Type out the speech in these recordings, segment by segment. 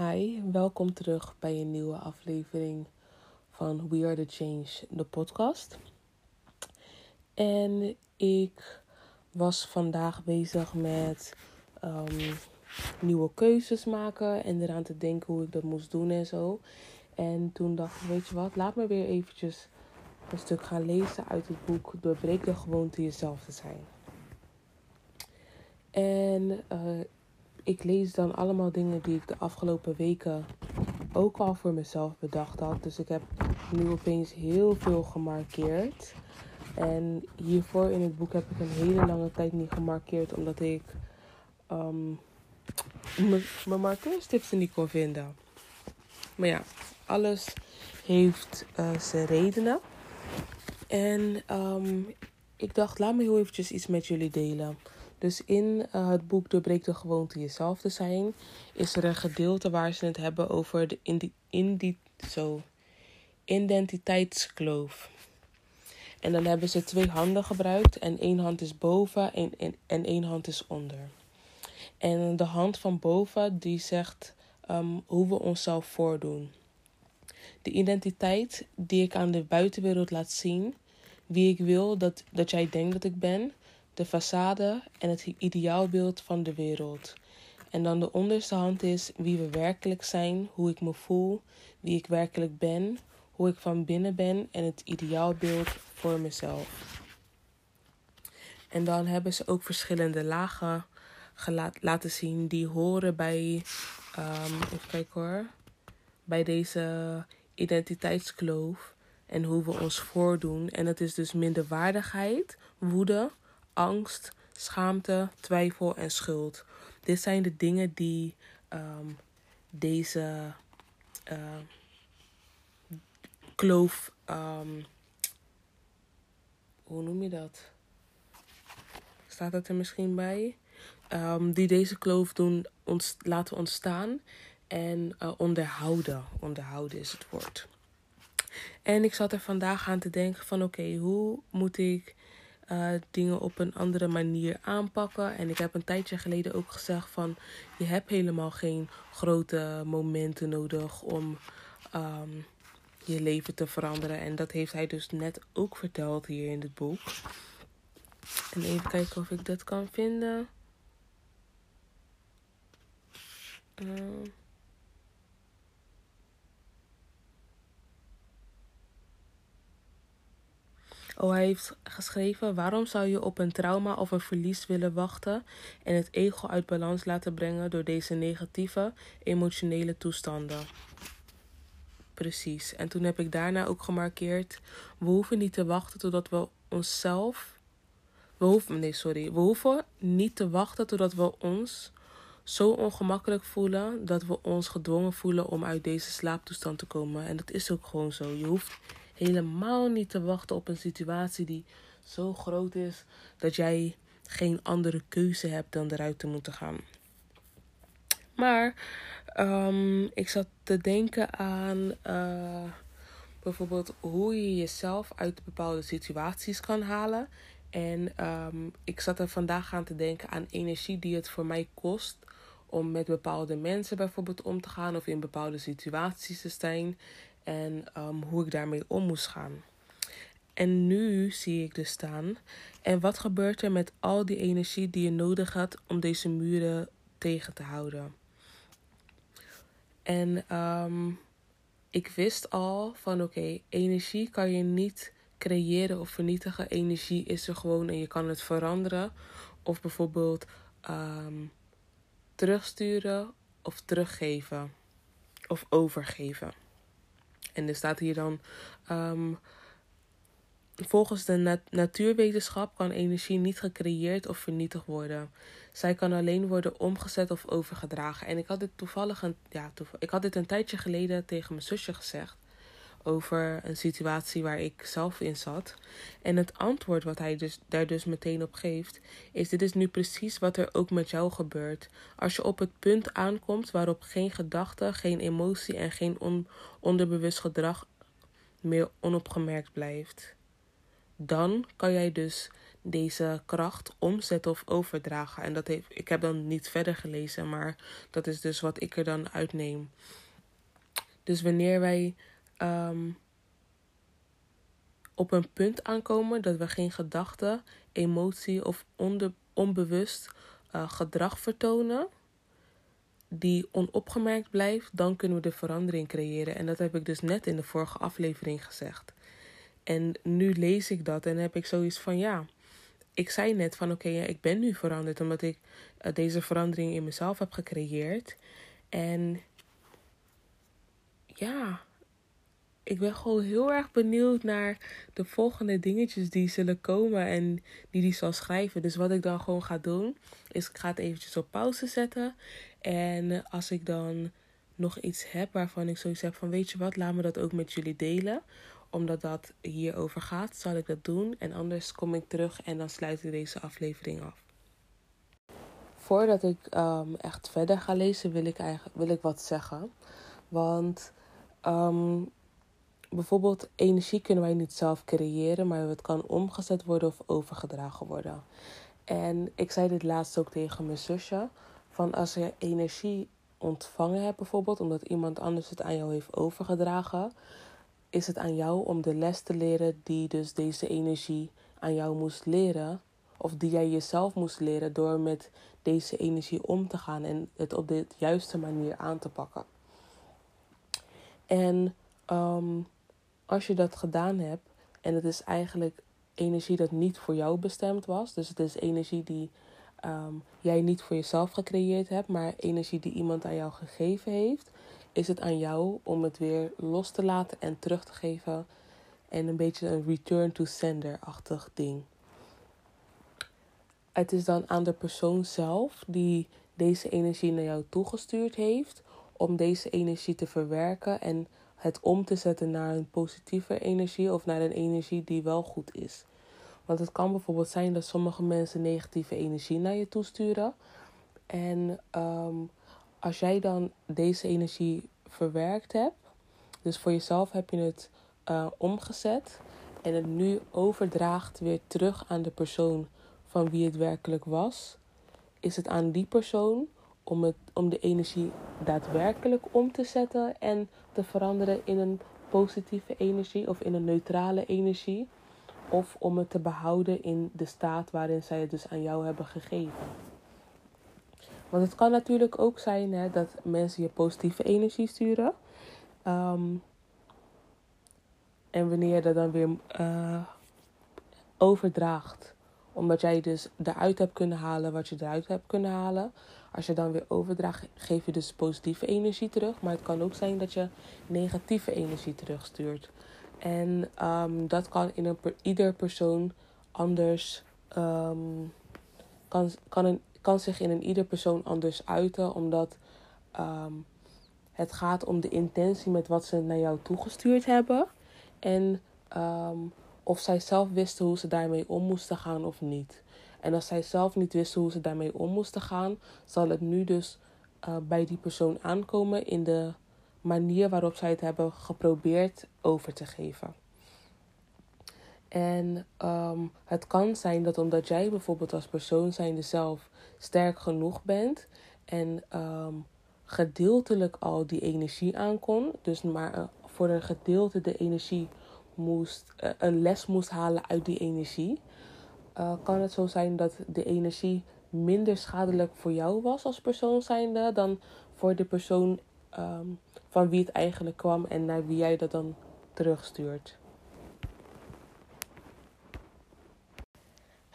Hi, welkom terug bij een nieuwe aflevering van We Are the Change, de podcast. En ik was vandaag bezig met um, nieuwe keuzes maken en eraan te denken hoe ik dat moest doen en zo. En toen dacht ik, weet je wat, laat me weer eventjes een stuk gaan lezen uit het boek Doorbreek de gewoonte jezelf te zijn. En uh, ik lees dan allemaal dingen die ik de afgelopen weken ook al voor mezelf bedacht had. Dus ik heb nu opeens heel veel gemarkeerd. En hiervoor in het boek heb ik een hele lange tijd niet gemarkeerd, omdat ik mijn markeerstips niet kon vinden. Maar ja, alles heeft uh, zijn redenen. En um, ik dacht, laat me heel eventjes iets met jullie delen. Dus in uh, het boek Doorbreek de gewoonte jezelf te zijn, is er een gedeelte waar ze het hebben over de indi indi zo, identiteitskloof. En dan hebben ze twee handen gebruikt en één hand is boven en, en, en één hand is onder. En de hand van boven die zegt um, hoe we onszelf voordoen. De identiteit die ik aan de buitenwereld laat zien, wie ik wil dat, dat jij denkt dat ik ben, de façade en het ideaalbeeld van de wereld. En dan de onderste hand is wie we werkelijk zijn, hoe ik me voel, wie ik werkelijk ben, hoe ik van binnen ben en het ideaalbeeld voor mezelf. En dan hebben ze ook verschillende lagen laten zien die horen bij, um, even kijken hoor, bij deze identiteitskloof en hoe we ons voordoen. En dat is dus minderwaardigheid, woede, angst, schaamte, twijfel en schuld. Dit zijn de dingen die um, deze uh, kloof. Um, hoe noem je dat? Staat dat er misschien bij? Die deze kloof doen ons, laten ontstaan en uh, onderhouden. Onderhouden is het woord. En ik zat er vandaag aan te denken van oké, hoe moet ik uh, dingen op een andere manier aanpakken. En ik heb een tijdje geleden ook gezegd van je hebt helemaal geen grote momenten nodig om um, je leven te veranderen. En dat heeft hij dus net ook verteld hier in het boek. En even kijken of ik dat kan vinden. Uh. Oh, hij heeft geschreven: Waarom zou je op een trauma of een verlies willen wachten en het ego uit balans laten brengen door deze negatieve emotionele toestanden? Precies. En toen heb ik daarna ook gemarkeerd: we hoeven niet te wachten totdat we onszelf. We hoeven, nee, sorry. We hoeven niet te wachten totdat we ons zo ongemakkelijk voelen dat we ons gedwongen voelen om uit deze slaaptoestand te komen. En dat is ook gewoon zo. Je hoeft helemaal niet te wachten op een situatie die zo groot is dat jij geen andere keuze hebt dan eruit te moeten gaan. Maar um, ik zat te denken aan uh, bijvoorbeeld hoe je jezelf uit bepaalde situaties kan halen. En um, ik zat er vandaag aan te denken aan energie die het voor mij kost om met bepaalde mensen bijvoorbeeld om te gaan of in bepaalde situaties te zijn en um, hoe ik daarmee om moest gaan. En nu zie ik dus staan. En wat gebeurt er met al die energie die je nodig had om deze muren tegen te houden? En um, ik wist al van oké, energie kan je niet creëren of vernietigen. Energie is er gewoon en je kan het veranderen. Of bijvoorbeeld um, terugsturen of teruggeven of overgeven. En er staat hier dan. Um, volgens de nat natuurwetenschap kan energie niet gecreëerd of vernietigd worden. Zij kan alleen worden omgezet of overgedragen. En ik had dit toevallig een, ja, ik had dit een tijdje geleden tegen mijn zusje gezegd over een situatie waar ik zelf in zat. En het antwoord wat hij dus, daar dus meteen op geeft, is: Dit is nu precies wat er ook met jou gebeurt. Als je op het punt aankomt waarop geen gedachte, geen emotie en geen on, onderbewust gedrag meer onopgemerkt blijft, dan kan jij dus deze kracht omzetten of overdragen. En dat heeft, ik heb dan niet verder gelezen, maar dat is dus wat ik er dan uitneem. Dus wanneer wij um, op een punt aankomen dat we geen gedachte, emotie of onbewust uh, gedrag vertonen die onopgemerkt blijft, dan kunnen we de verandering creëren. En dat heb ik dus net in de vorige aflevering gezegd. En nu lees ik dat en heb ik zoiets van ja. Ik zei net van oké, ja, ik ben nu veranderd omdat ik uh, deze verandering in mezelf heb gecreëerd. En ja, ik ben gewoon heel erg benieuwd naar de volgende dingetjes die zullen komen en die die zal schrijven. Dus wat ik dan gewoon ga doen, is ik ga het eventjes op pauze zetten. En als ik dan nog iets heb waarvan ik zoiets heb van weet je wat, laat me dat ook met jullie delen. Omdat dat hierover gaat, zal ik dat doen. En anders kom ik terug en dan sluit ik deze aflevering af. Voordat ik um, echt verder ga lezen, wil ik, eigenlijk, wil ik wat zeggen. Want um, bijvoorbeeld energie kunnen wij niet zelf creëren, maar het kan omgezet worden of overgedragen worden. En ik zei dit laatst ook tegen mijn zusje. Van als je energie ontvangen hebt bijvoorbeeld, omdat iemand anders het aan jou heeft overgedragen, is het aan jou om de les te leren die dus deze energie aan jou moest leren. Of die jij jezelf moest leren door met deze energie om te gaan en het op de juiste manier aan te pakken. En um, als je dat gedaan hebt en het is eigenlijk energie dat niet voor jou bestemd was, dus het is energie die um, jij niet voor jezelf gecreëerd hebt, maar energie die iemand aan jou gegeven heeft, is het aan jou om het weer los te laten en terug te geven. En een beetje een return to sender-achtig ding. Het is dan aan de persoon zelf die deze energie naar jou toegestuurd heeft, om deze energie te verwerken en het om te zetten naar een positieve energie of naar een energie die wel goed is. Want het kan bijvoorbeeld zijn dat sommige mensen negatieve energie naar je toesturen. En um, als jij dan deze energie verwerkt hebt, dus voor jezelf heb je het uh, omgezet en het nu overdraagt weer terug aan de persoon van wie het werkelijk was, is het aan die persoon om, het, om de energie daadwerkelijk om te zetten en te veranderen in een positieve energie of in een neutrale energie. Of om het te behouden in de staat waarin zij het dus aan jou hebben gegeven. Want het kan natuurlijk ook zijn hè, dat mensen je positieve energie sturen. Um, en wanneer je dat dan weer uh, overdraagt, omdat jij dus eruit hebt kunnen halen wat je eruit hebt kunnen halen, als je dan weer overdraagt, geef je dus positieve energie terug. Maar het kan ook zijn dat je negatieve energie terugstuurt. En um, dat kan in een ieder persoon anders. Um, kan, kan, een, kan zich in een ieder persoon anders uiten. Omdat um, het gaat om de intentie met wat ze naar jou toegestuurd hebben. En of zij zelf wisten hoe ze daarmee om moesten gaan of niet. En als zij zelf niet wisten hoe ze daarmee om moesten gaan, zal het nu dus uh, bij die persoon aankomen in de manier waarop zij het hebben geprobeerd over te geven. En um, het kan zijn dat omdat jij bijvoorbeeld als persoon zijnde zelf sterk genoeg bent en um, gedeeltelijk al die energie aankon, dus maar uh, voor een gedeelte de energie moest, uh, een les moest halen uit die energie, uh, kan het zo zijn dat de energie minder schadelijk voor jou was als persoon zijnde dan voor de persoon um, van wie het eigenlijk kwam en naar wie jij dat dan terugstuurt.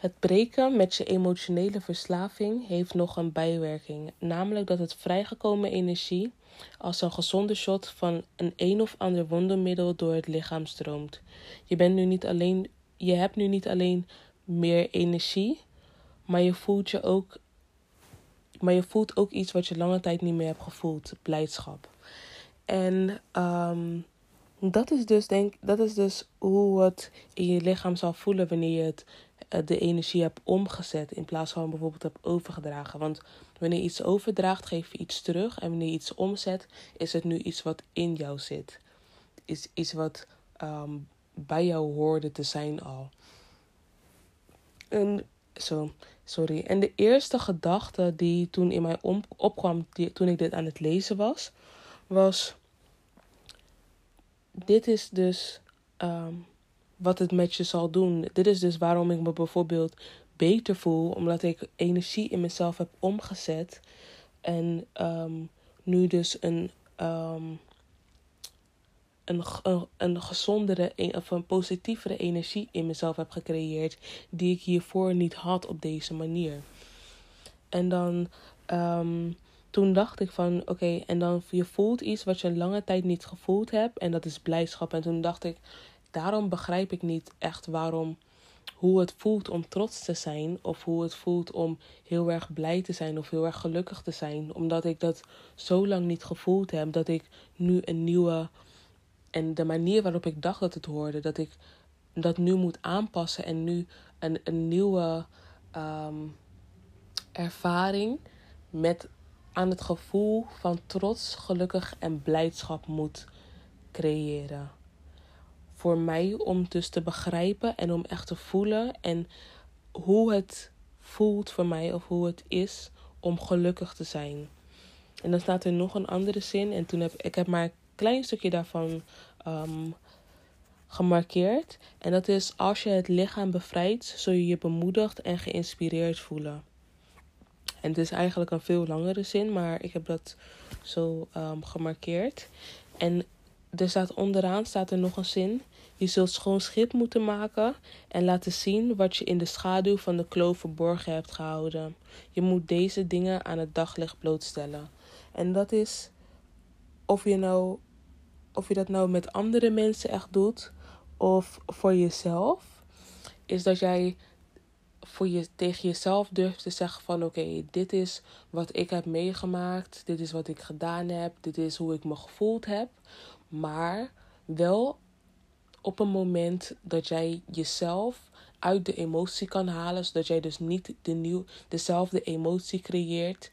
Het breken met je emotionele verslaving heeft nog een bijwerking, namelijk dat het vrijgekomen energie als een gezonde shot van een een of ander wondermiddel door het lichaam stroomt. Je bent nu niet alleen, je hebt nu niet alleen meer energie. Maar je voelt je ook. Maar je voelt ook iets wat je lange tijd niet meer hebt gevoeld. Blijdschap. En um, dat is dus denk dat is dus hoe het in je lichaam zal voelen wanneer je het, eh, de energie hebt omgezet. In plaats van bijvoorbeeld hebt overgedragen. Want wanneer je iets overdraagt, geef je iets terug. En wanneer je iets omzet, is het nu iets wat in jou zit. Is iets wat um, bij jou hoorde te zijn al. En, zo, sorry. En de eerste gedachte die toen in mij opkwam die, toen ik dit aan het lezen was, was: Dit is dus ehm, wat het met je zal doen. Dit is dus waarom ik me bijvoorbeeld beter voel, omdat ik energie in mezelf heb omgezet en ehm, nu dus een, um, een, een, een gezondere e-, of positievere energie in mezelf heb gecreëerd, die ik hiervoor niet had op deze manier. En dan, ehm, toen dacht ik van, oké, en dan je voelt iets wat je een lange tijd niet gevoeld hebt, en dat is blijdschap. En toen dacht ik, daarom begrijp ik niet echt waarom hoe het voelt om trots te zijn of hoe het voelt om heel erg blij te zijn of heel erg gelukkig te zijn, omdat ik dat zo lang niet gevoeld heb dat ik nu een nieuwe en de manier waarop ik dacht dat het hoorde, dat ik dat nu moet aanpassen en nu een, een nieuwe ehm, ervaring met aan het gevoel van trots, gelukkig en blijdschap moet creëren voor mij om dus te begrijpen en om echt te voelen en hoe het voelt voor mij of hoe het is om gelukkig te zijn. En dan staat er nog een andere zin en toen heb ik heb maar klein stukje daarvan ehm, gemarkeerd. En dat is als je het lichaam bevrijdt, zul je je bemoedigd en geïnspireerd voelen. En het is eigenlijk een veel langere zin, maar ik heb dat zo um, gemarkeerd. En er staat onderaan staat er nog een zin. Je zult schoon schip moeten maken en laten zien wat je in de schaduw van de kloof verborgen hebt gehouden. Je moet deze dingen aan het daglicht blootstellen. En dat is of je, nou, of je dat nou met andere mensen echt doet of voor jezelf, is dat jij voor je, tegen jezelf durft te zeggen van oké, dit is wat ik heb meegemaakt, dit is wat ik gedaan heb, dit is hoe ik me gevoeld heb. Maar wel op een moment dat jij jezelf uit de emotie kan halen, zodat jij dus niet de nieuw, dezelfde emotie creëert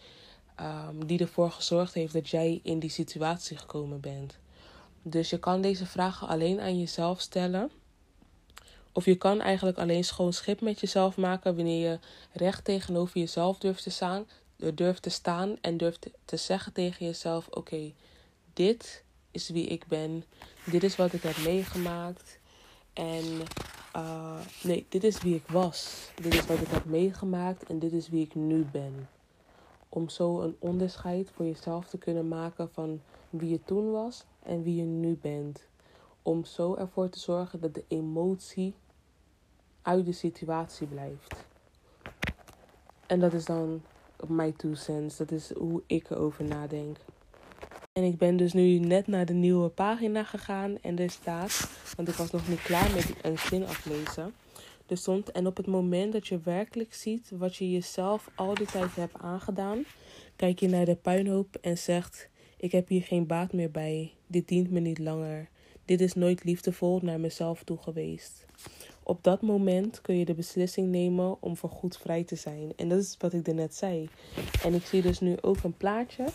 um, die ervoor gezorgd heeft dat jij in die situatie gekomen bent. Dus je kan deze vragen alleen aan jezelf stellen. Of je kan eigenlijk alleen schoon schip met jezelf maken wanneer je recht tegenover jezelf durft te staan, durft te staan en durft te zeggen tegen jezelf: Oké, dit is wie ik ben. Dit is wat ik heb meegemaakt. En uh, nee, dit is wie ik was. Dit is wat ik heb meegemaakt en dit is wie ik nu ben. Om zo een onderscheid voor jezelf te kunnen maken van wie je toen was en wie je nu bent. Om zo ervoor te zorgen dat de emotie uit de situatie blijft. En dat is dan my two cents. Dat is hoe ik erover nadenk. En ik ben dus nu net naar de nieuwe pagina gegaan en er staat, want ik was nog niet klaar met een zin aflezen. En op het moment dat je werkelijk ziet wat je jezelf al die tijd hebt aangedaan, kijk je naar de puinhoop en zegt, ik heb hier geen baat meer bij, dit dient me niet langer, dit is nooit liefdevol naar mezelf toe geweest. Op dat moment kun je de beslissing nemen om voorgoed vrij te zijn. En dat is wat ik net zei. En ik zie dus nu ook een plaatje.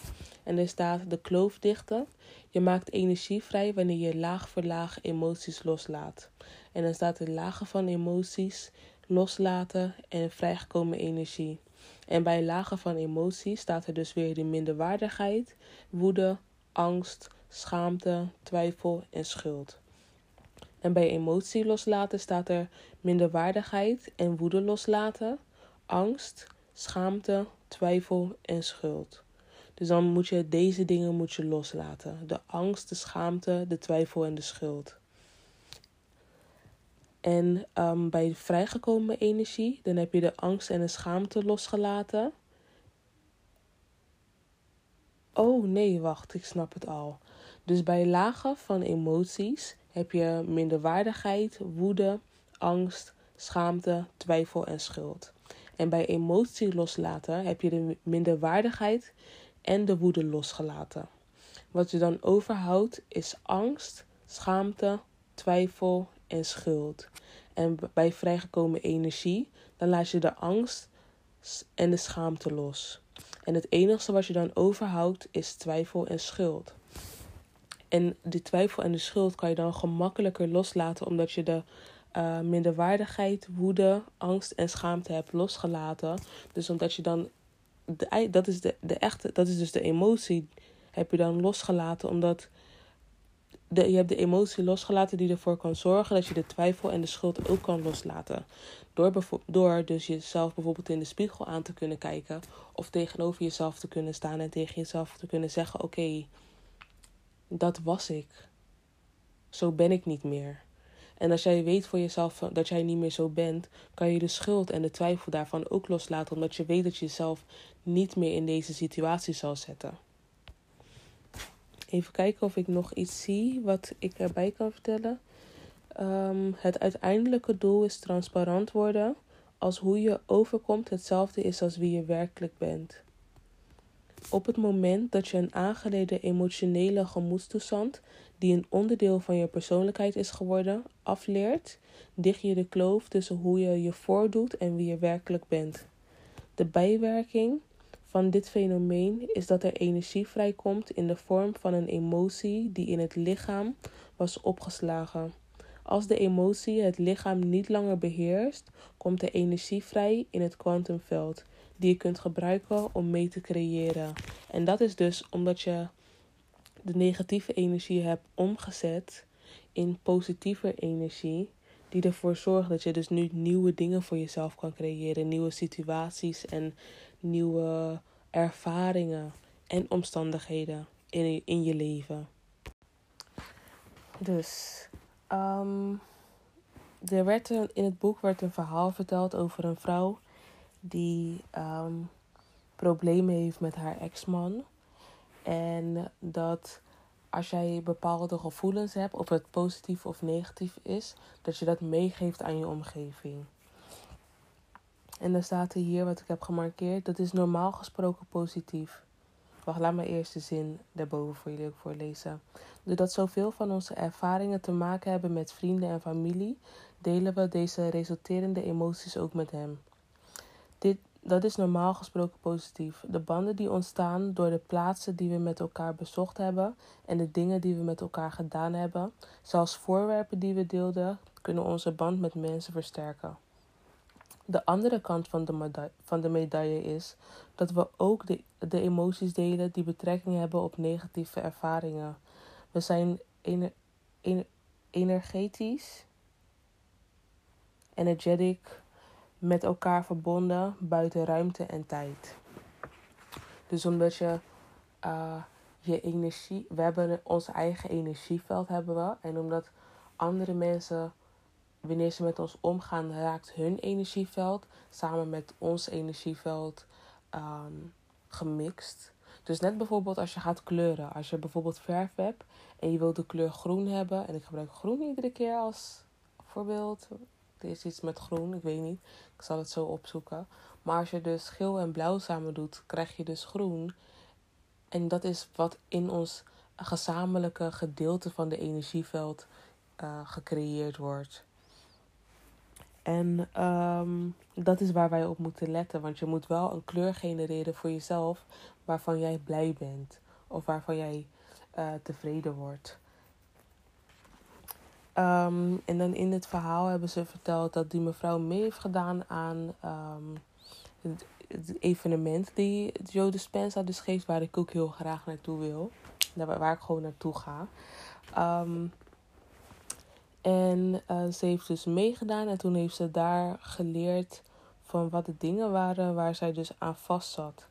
En er staat de kloof dichten. Je maakt energie vrij wanneer je laag voor laag emoties loslaat. En dan staat er lagen van emoties, loslaten en vrijgekomen energie. En bij lagen van emoties staat er dus weer de minderwaardigheid, woede, angst, schaamte, twijfel en schuld. En bij emotie loslaten staat er minderwaardigheid en woede loslaten, angst, schaamte, twijfel en schuld. Dus dan moet je deze dingen moet je loslaten. De angst, de schaamte, de twijfel en de schuld. En um, bij vrijgekomen energie, dan heb je de angst en de schaamte losgelaten. Oh nee, wacht, ik snap het al. Dus bij lagen van emoties heb je minderwaardigheid, woede, angst, schaamte, twijfel en schuld. En bij emotie loslaten heb je de minderwaardigheid en de woede losgelaten. Wat je dan overhoudt is angst, schaamte, twijfel en schuld. En bij vrijgekomen energie, dan laat je de angst en de schaamte los. En het enige wat je dan overhoudt is twijfel en schuld. En de twijfel en de schuld kan je dan gemakkelijker loslaten omdat je de uh, minderwaardigheid, woede, angst en schaamte hebt losgelaten. Dus omdat je dan. De, dat, is de, de echte, dat is dus de emotie. Heb je dan losgelaten omdat. De, je hebt de emotie losgelaten die ervoor kan zorgen dat je de twijfel en de schuld ook kan loslaten. Door, door dus jezelf bijvoorbeeld in de spiegel aan te kunnen kijken. Of tegenover jezelf te kunnen staan en tegen jezelf te kunnen zeggen: Oké, dat was ik. Zo ben ik niet meer. En als jij weet voor jezelf dat jij niet meer zo bent, kan je de schuld en de twijfel daarvan ook loslaten, omdat je weet dat je jezelf niet meer in deze situatie zal zetten. Even kijken of ik nog iets zie wat ik erbij kan vertellen. Um, het uiteindelijke doel is transparant worden, als hoe je overkomt hetzelfde is als wie je werkelijk bent. Op het moment dat je een aangeleden emotionele gemoedstoestand die een onderdeel van je persoonlijkheid is geworden, afleert, dicht je de kloof tussen hoe je je voordoet en wie je werkelijk bent. De bijwerking van dit fenomeen is dat er energie vrijkomt in de vorm van een emotie die in het lichaam was opgeslagen. Als de emotie het lichaam niet langer beheerst, komt er energie vrij in het kwantumveld, die je kunt gebruiken om mee te creëren. En dat is dus omdat je de negatieve energie hebt omgezet in positieve energie. Die ervoor zorgt dat je dus nu nieuwe dingen voor jezelf kan creëren. Nieuwe situaties en nieuwe ervaringen en omstandigheden in, in je leven. Dus um, er werd een, in het boek werd een verhaal verteld over een vrouw die um, problemen heeft met haar ex-man. En dat als jij bepaalde gevoelens hebt, of het positief of negatief is, dat je dat meegeeft aan je omgeving. En dan staat er hier wat ik heb gemarkeerd. Dat is normaal gesproken positief. Wacht, laat me eerst de zin daarboven voor jullie ook voorlezen. Doordat zoveel van onze ervaringen te maken hebben met vrienden en familie, delen we deze resulterende emoties ook met hem. Dit, dat is normaal gesproken positief. De banden die ontstaan door de plaatsen die we met elkaar bezocht hebben en de dingen die we met elkaar gedaan hebben, zelfs voorwerpen die we deelden, kunnen onze band met mensen versterken. De andere kant van de, medaille, van de medaille is dat we ook de, de emoties delen die betrekking hebben op negatieve ervaringen. We zijn ener, ener, energetisch, energetic, met elkaar verbonden buiten ruimte en tijd. Dus omdat je uh, je energie, we hebben ons eigen energieveld hebben we. En omdat andere mensen, wanneer ze met ons omgaan, raakt hun energieveld samen met ons energieveld um, gemixt. Dus net bijvoorbeeld als je gaat kleuren. Als je bijvoorbeeld verf hebt en je wilt de kleur groen hebben. En ik gebruik groen iedere keer als voorbeeld. Er is iets met groen, ik weet niet. Ik zal het zo opzoeken. Maar als je dus geel en blauw samen doet, krijg je dus groen. En dat is wat in ons gezamenlijke gedeelte van de energieveld uh, gecreëerd wordt. En um, dat is waar wij op moeten letten. Want je moet wel een kleur genereren voor jezelf waarvan jij blij bent. Of waarvan jij uh, tevreden wordt. Um, en dan in het verhaal hebben ze verteld dat die mevrouw mee heeft gedaan aan um, het, evenement die Joe Dispenza dus geeft, waar ik ook heel graag naartoe wil. Waar, waar ik gewoon naartoe ga. En uh, ze heeft dus meegedaan en toen heeft ze daar geleerd van wat de dingen waren waar zij dus aan vast zat.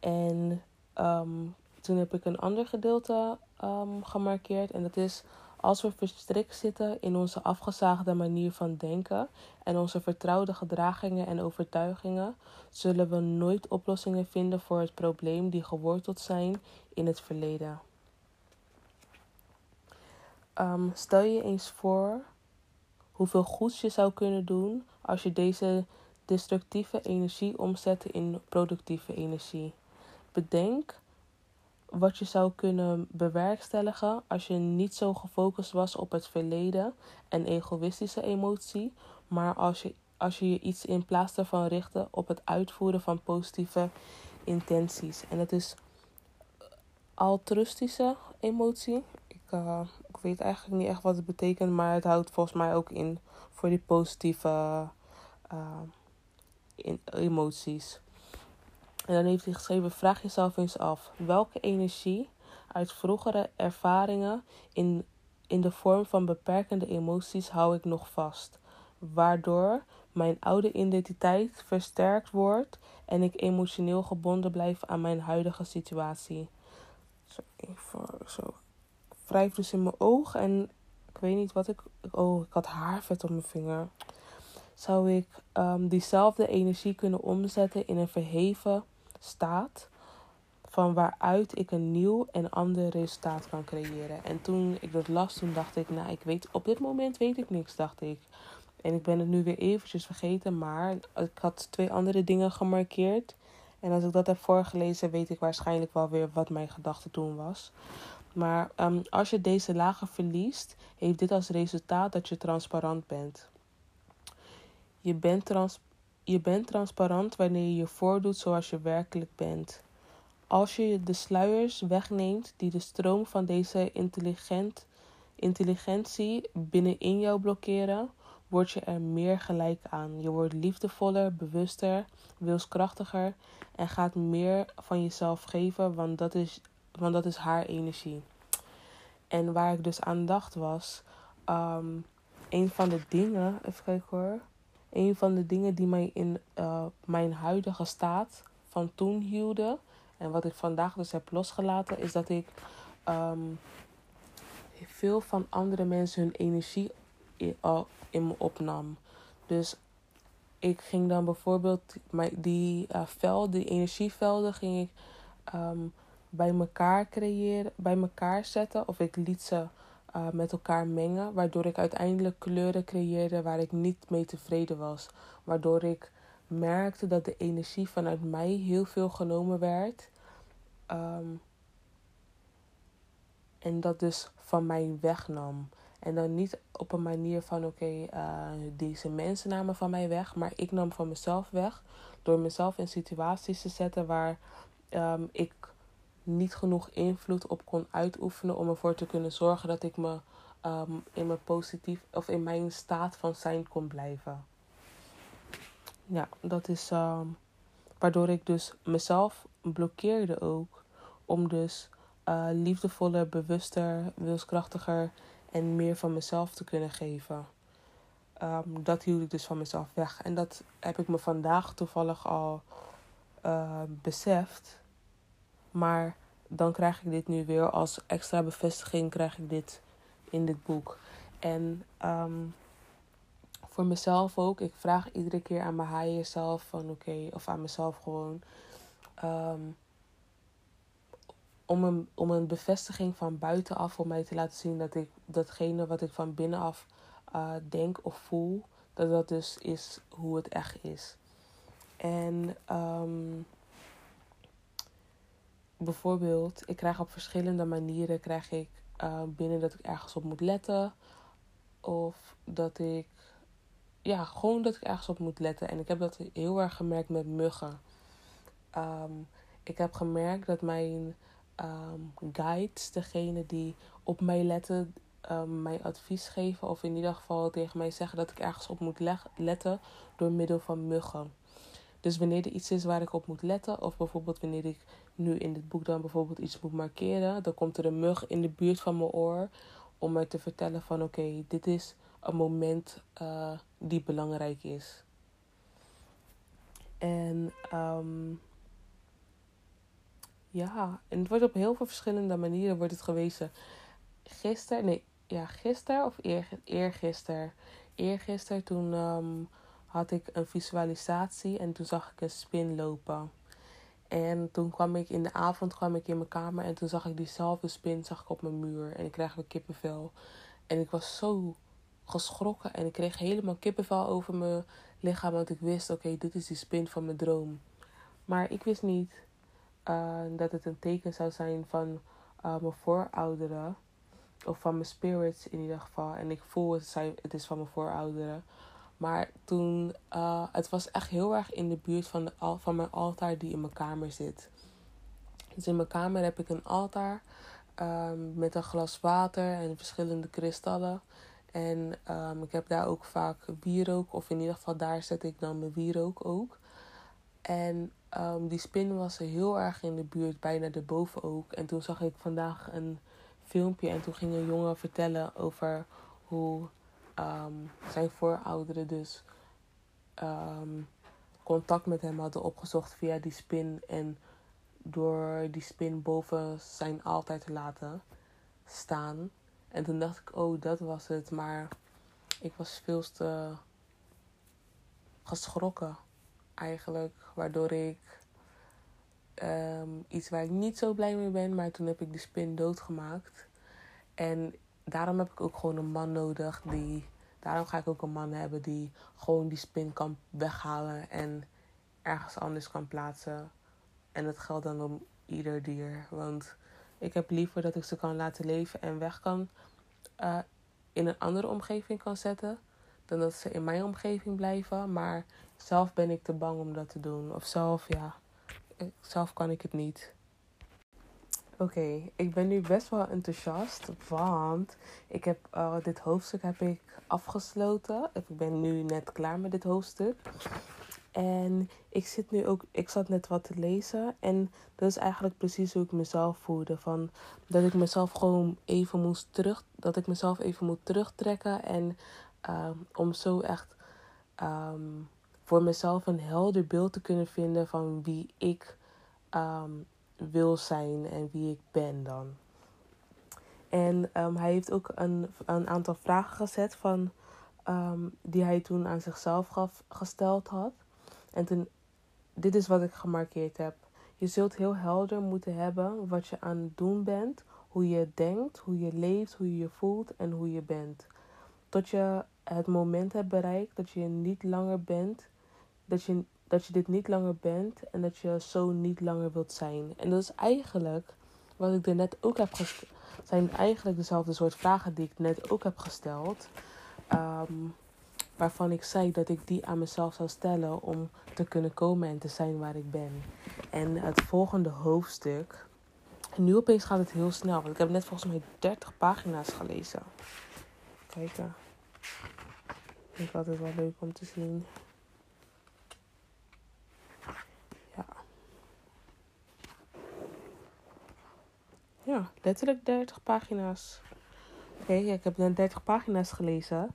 En um, toen heb ik een ander gedeelte um, gemarkeerd en dat is als we verstrikt zitten in onze afgezaagde manier van denken en onze vertrouwde gedragingen en overtuigingen, zullen we nooit oplossingen vinden voor het probleem die geworteld zijn in het verleden. Um, stel je eens voor hoeveel goeds je zou kunnen doen als je deze destructieve energie omzette in productieve energie. Bedenk wat je zou kunnen bewerkstelligen als je niet zo gefocust was op het verleden en egoïstische emotie, maar als je, als je je iets in plaats daarvan richtte op het uitvoeren van positieve intenties. En dat is altruïstische emotie. Ik, ik weet eigenlijk niet echt wat het betekent, maar het houdt volgens mij ook in voor die positieve in, emoties. En dan heeft hij geschreven: vraag jezelf eens af welke energie uit vroegere ervaringen in, in de vorm van beperkende emoties hou ik nog vast, waardoor mijn oude identiteit versterkt wordt en ik emotioneel gebonden blijf aan mijn huidige situatie. Zo, even zo. Dus in mijn oog en ik weet niet wat ik. Oh, ik had haarvet op mijn vinger. Zou ik um, diezelfde energie kunnen omzetten in een verheven staat? Van waaruit ik een nieuw en ander resultaat kan creëren. En toen ik dat las, toen dacht ik, nou, ik weet, op dit moment weet ik niks, dacht ik. En ik ben het nu weer eventjes vergeten, maar ik had twee andere dingen gemarkeerd. En als ik dat heb voorgelezen, weet ik waarschijnlijk wel weer wat mijn gedachte toen was. Maar um, als je deze lagen verliest, heeft dit als resultaat dat je transparant bent. Je bent, trans je bent transparant wanneer je je voordoet zoals je werkelijk bent. Als je de sluiers wegneemt die de stroom van deze intelligent, intelligentie binnenin jou blokkeren, word je er meer gelijk aan. Je wordt liefdevoller, bewuster, wilskrachtiger en gaat meer van jezelf geven, want dat is, want dat is haar energie. En waar ik dus aan dacht was, um, een van de dingen, even kijken hoor, een van de dingen die mij in uh, mijn huidige staat van toen hielden en wat ik vandaag dus heb losgelaten, is dat ik um, veel van andere mensen hun energie in me opnam. Dus ik ging dan bijvoorbeeld die uh, velden, die energievelden, ging ik um, bij elkaar creëren, bij elkaar zetten. Of ik liet ze uh, met elkaar mengen. Waardoor ik uiteindelijk kleuren creëerde waar ik niet mee tevreden was. Waardoor ik merkte dat de energie vanuit mij heel veel genomen werd. Um, en dat dus van mij wegnam. En dan niet op een manier van oké, uh, deze mensen namen van mij weg. Maar ik nam van mezelf weg. Door mezelf in situaties te zetten waar um, ik niet genoeg invloed op kon uitoefenen. Om ervoor te kunnen zorgen dat ik me um, in mijn positief of in mijn staat van zijn kon blijven. Ja, dat is um, waardoor ik dus mezelf blokkeerde ook. Om dus uh, liefdevoller, bewuster, wilskrachtiger en meer van mezelf te kunnen geven. Um, dat hield ik dus van mezelf weg. En dat heb ik me vandaag toevallig al uh, beseft. Maar dan krijg ik dit nu weer als extra bevestiging krijg ik dit in dit boek. En um, voor mezelf ook. Ik vraag iedere keer aan mijn higher zelf van oké, of aan mezelf gewoon. Um, om een, om een bevestiging van buitenaf voor mij te laten zien dat ik datgene wat ik van binnenaf uh, denk of voel, dat dat dus is hoe het echt is. En um, bijvoorbeeld, ik krijg op verschillende manieren krijg ik uh, binnen dat ik ergens op moet letten. Of dat ik, ja, gewoon dat ik ergens op moet letten. En ik heb dat heel erg gemerkt met muggen. Um, ik heb gemerkt dat mijn um, guides, degene die op mij letten, um, mij advies geven. Of in ieder geval tegen mij zeggen dat ik ergens op moet letten door middel van muggen. Dus wanneer er iets is waar ik op moet letten, of bijvoorbeeld wanneer ik nu in dit boek dan bijvoorbeeld iets moet markeren, dan komt er een mug in de buurt van mijn oor om mij te vertellen van oké, dit is een moment uh, die belangrijk is. En um, ja, en het wordt op heel veel verschillende manieren wordt het gewezen. Gisteren, nee, ja, gisteren of eer, eergisteren. Eergisteren toen um, had ik een visualisatie en toen zag ik een spin lopen. En toen kwam ik in de avond kwam ik in mijn kamer en toen zag ik diezelfde spin zag ik op mijn muur. En ik kreeg weer kippenvel. En ik was zo geschrokken en ik kreeg helemaal kippenvel over mijn lichaam. Want ik wist, oké, dit is die spin van mijn droom. Maar ik wist niet uh, dat het een teken zou zijn van uh, mijn voorouderen. Of van mijn spirits in ieder geval. En ik voel het, het is van mijn voorouderen. Maar toen, uh, het was echt heel erg in de buurt van, de, van mijn altaar die in mijn kamer zit. Dus in mijn kamer heb ik een altaar ehm, met een glas water en verschillende kristallen. En um, ik heb daar ook vaak wierook, of in ieder geval daar zet ik dan mijn wierook ook. En um, die spin was heel erg in de buurt, bijna erboven ook. En toen zag ik vandaag een filmpje en toen ging een jongen vertellen over hoe um, zijn voorouderen dus um, contact met hem hadden opgezocht via die spin. En door die spin boven zijn altijd te laten staan. En toen dacht ik, oh, dat was het. Maar ik was veel te geschrokken eigenlijk. Waardoor ik um, iets waar ik niet zo blij mee ben. Maar toen heb ik de spin doodgemaakt. En daarom heb ik ook gewoon een man nodig die. Daarom ga ik ook een man hebben die gewoon die spin kan weghalen en ergens anders kan plaatsen. En dat geldt dan om ieder dier. Want ik heb liever dat ik ze kan laten leven en weg kan uh, in een andere omgeving kan zetten. Dan dat ze in mijn omgeving blijven. Maar zelf ben ik te bang om dat te doen. Of zelf, ja. Zelf kan ik het niet. Oké, ik ben nu best wel enthousiast, want ik heb uh, dit hoofdstuk heb ik afgesloten. Ik ben nu net klaar met dit hoofdstuk. En ik zit nu ook, ik zat net wat te lezen. En dat is eigenlijk precies hoe ik mezelf voelde. Van dat ik mezelf gewoon even moest terug, dat ik mezelf even moet terugtrekken. En uh, om zo echt um, voor mezelf een helder beeld te kunnen vinden van wie ik um, wil zijn en wie ik ben dan. En um, hij heeft ook een, een aantal vragen gezet van, um, die hij toen aan zichzelf gaf, gesteld had. En toen, dit is wat ik gemarkeerd heb. Je zult heel helder moeten hebben wat je aan het doen bent, hoe je denkt, hoe je leeft, hoe je je voelt en hoe je bent. Tot je het moment hebt bereikt dat je niet langer bent, dat je dat je dit niet langer bent en dat je zo niet langer wilt zijn. En dat is eigenlijk wat ik er net ook heb gesteld. Zijn eigenlijk dezelfde soort vragen die ik net ook heb gesteld. Um, waarvan ik zei dat ik die aan mezelf zou stellen om te kunnen komen en te zijn waar ik ben. En het volgende hoofdstuk. Nu opeens gaat het heel snel, want ik heb net volgens mij 30 pagina's gelezen. Kijken. Ik vind het altijd wel leuk om te zien. Ja, letterlijk 30 pagina's. Oké, ik heb net 30 pagina's gelezen.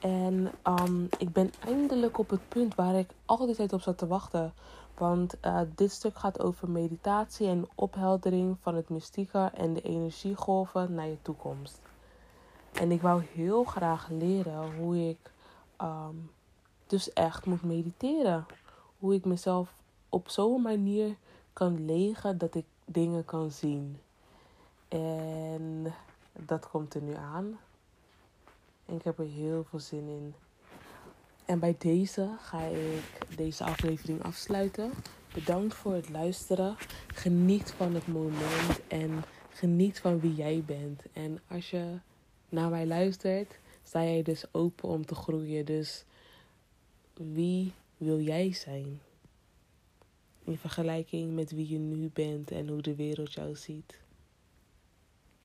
En um, ik ben eindelijk op het punt waar ik al die tijd op zat te wachten. Want uh, dit stuk gaat over meditatie en opheldering van het mystieke en de energiegolven naar je toekomst. En ik wou heel graag leren hoe ik um, dus echt moet mediteren. Hoe ik mezelf op zo'n manier kan legen dat ik dingen kan zien. En dat komt er nu aan. En ik heb er heel veel zin in. En bij deze ga ik deze aflevering afsluiten. Bedankt voor het luisteren. Geniet van het moment en geniet van wie jij bent. En als je naar mij luistert, sta jij dus open om te groeien. Dus wie wil jij zijn? In vergelijking met wie je nu bent en hoe de wereld jou ziet.